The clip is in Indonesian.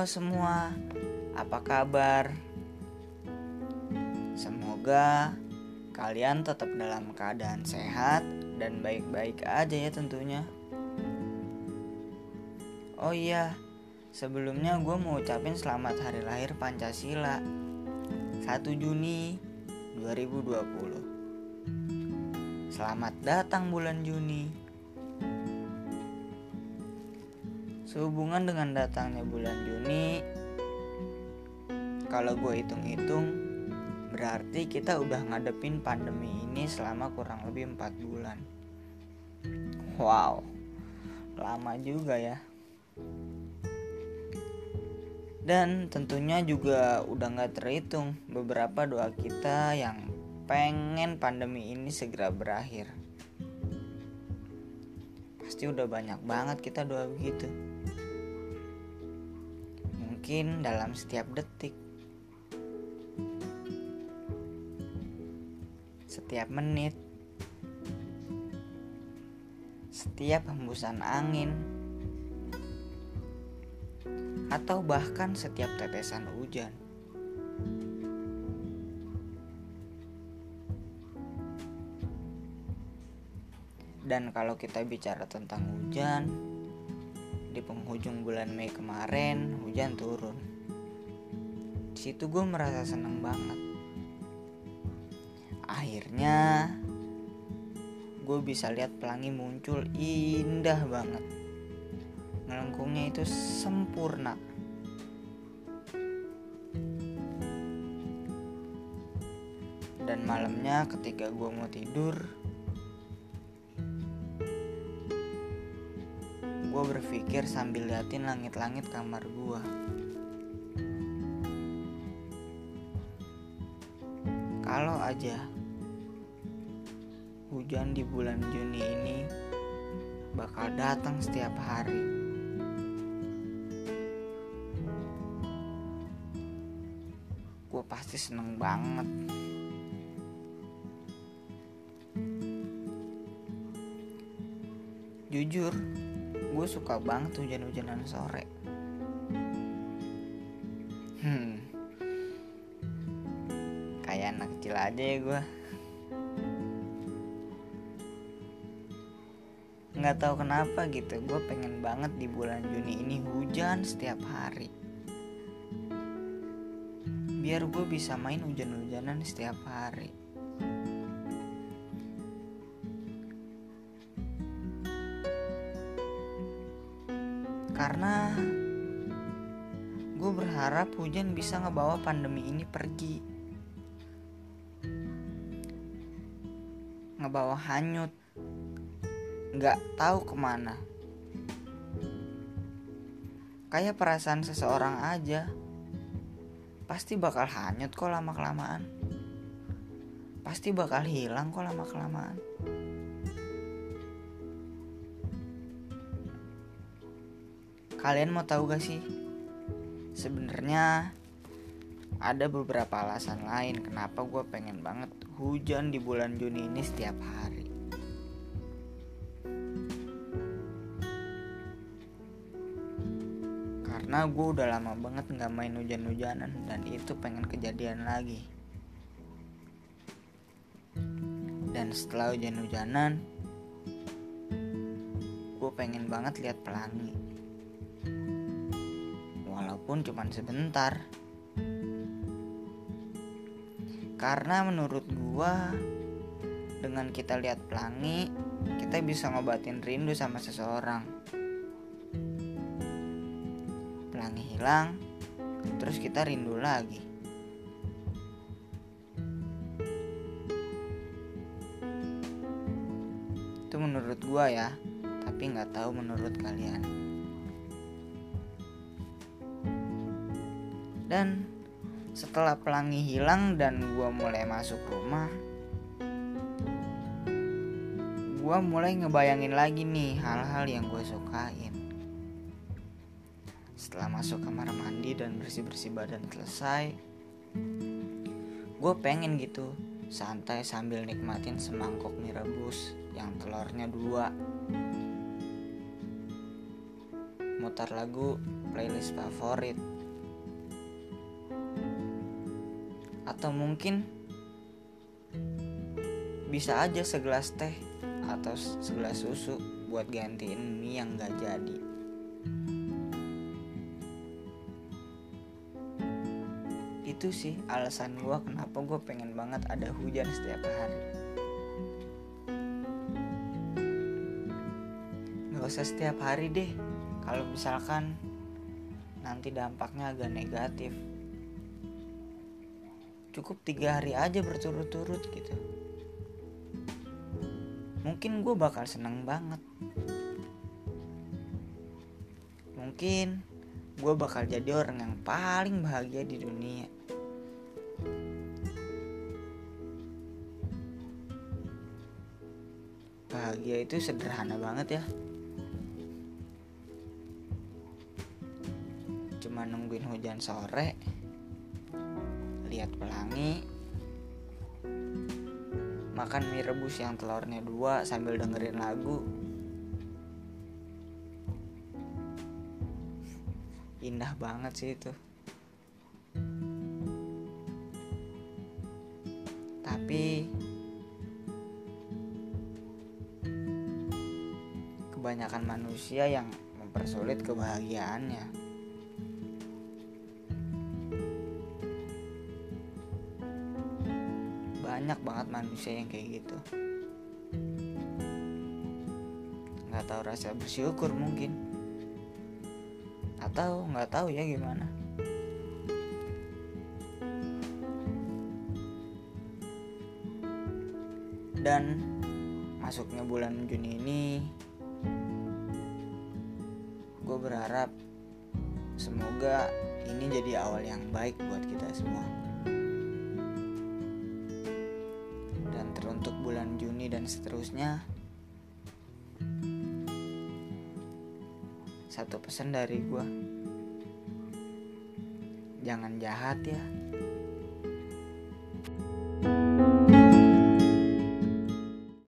Halo semua, apa kabar? Semoga kalian tetap dalam keadaan sehat dan baik-baik aja ya tentunya. Oh iya, sebelumnya gue mau ucapin selamat hari lahir Pancasila 1 Juni 2020 Selamat datang bulan Juni Sehubungan dengan datangnya bulan Juni, kalau gue hitung-hitung, berarti kita udah ngadepin pandemi ini selama kurang lebih 4 bulan. Wow, lama juga ya. Dan tentunya juga udah gak terhitung beberapa doa kita yang pengen pandemi ini segera berakhir. Pasti udah banyak banget kita doa begitu mungkin dalam setiap detik, setiap menit, setiap hembusan angin, atau bahkan setiap tetesan hujan. Dan kalau kita bicara tentang hujan, di penghujung bulan Mei kemarin hujan turun. Di situ gue merasa seneng banget. Akhirnya gue bisa lihat pelangi muncul indah banget. Ngelengkungnya itu sempurna. Dan malamnya ketika gue mau tidur, Gue berpikir sambil liatin langit-langit kamar gue. Kalau aja hujan di bulan Juni ini bakal datang setiap hari. Gue pasti seneng banget. Jujur, gue suka banget hujan-hujanan sore. Hmm. Kayak anak kecil aja ya gue. Nggak tahu kenapa gitu gue pengen banget di bulan Juni ini hujan setiap hari. Biar gue bisa main hujan-hujanan setiap hari karena gue berharap hujan bisa ngebawa pandemi ini pergi. Ngebawa hanyut. Nggak tahu ke mana. Kayak perasaan seseorang aja. Pasti bakal hanyut kok lama kelamaan pasti bakal hilang kok lama kelamaan Kalian mau tahu gak sih? Sebenarnya ada beberapa alasan lain kenapa gue pengen banget hujan di bulan Juni ini setiap hari. Karena gue udah lama banget nggak main hujan-hujanan dan itu pengen kejadian lagi. Dan setelah hujan-hujanan, gue pengen banget lihat pelangi walaupun cuma sebentar. Karena menurut gua dengan kita lihat pelangi, kita bisa ngobatin rindu sama seseorang. Pelangi hilang, terus kita rindu lagi. Itu menurut gua ya, tapi nggak tahu menurut kalian. Dan setelah pelangi hilang dan gue mulai masuk rumah, gue mulai ngebayangin lagi nih hal-hal yang gue sukain. Setelah masuk kamar mandi dan bersih-bersih badan selesai, gue pengen gitu santai sambil nikmatin semangkok mie rebus yang telurnya dua mutar lagu playlist favorit atau mungkin bisa aja segelas teh atau segelas susu buat gantiin mie yang gak jadi. Itu sih alasan gue kenapa gue pengen banget ada hujan setiap hari. Gak usah setiap hari deh. Kalau misalkan nanti dampaknya agak negatif cukup tiga hari aja berturut-turut gitu. Mungkin gue bakal seneng banget. Mungkin gue bakal jadi orang yang paling bahagia di dunia. Bahagia itu sederhana banget ya. Cuma nungguin hujan sore lihat pelangi. Makan mie rebus yang telurnya dua sambil dengerin lagu. Indah banget sih itu. Tapi kebanyakan manusia yang mempersulit kebahagiaannya. Banyak banget manusia yang kayak gitu. Nggak tahu rasa bersyukur mungkin. Atau nggak tahu ya gimana. Dan masuknya bulan Juni ini gue berharap semoga ini jadi awal yang baik buat kita semua dan seterusnya. Satu pesan dari gue jangan jahat ya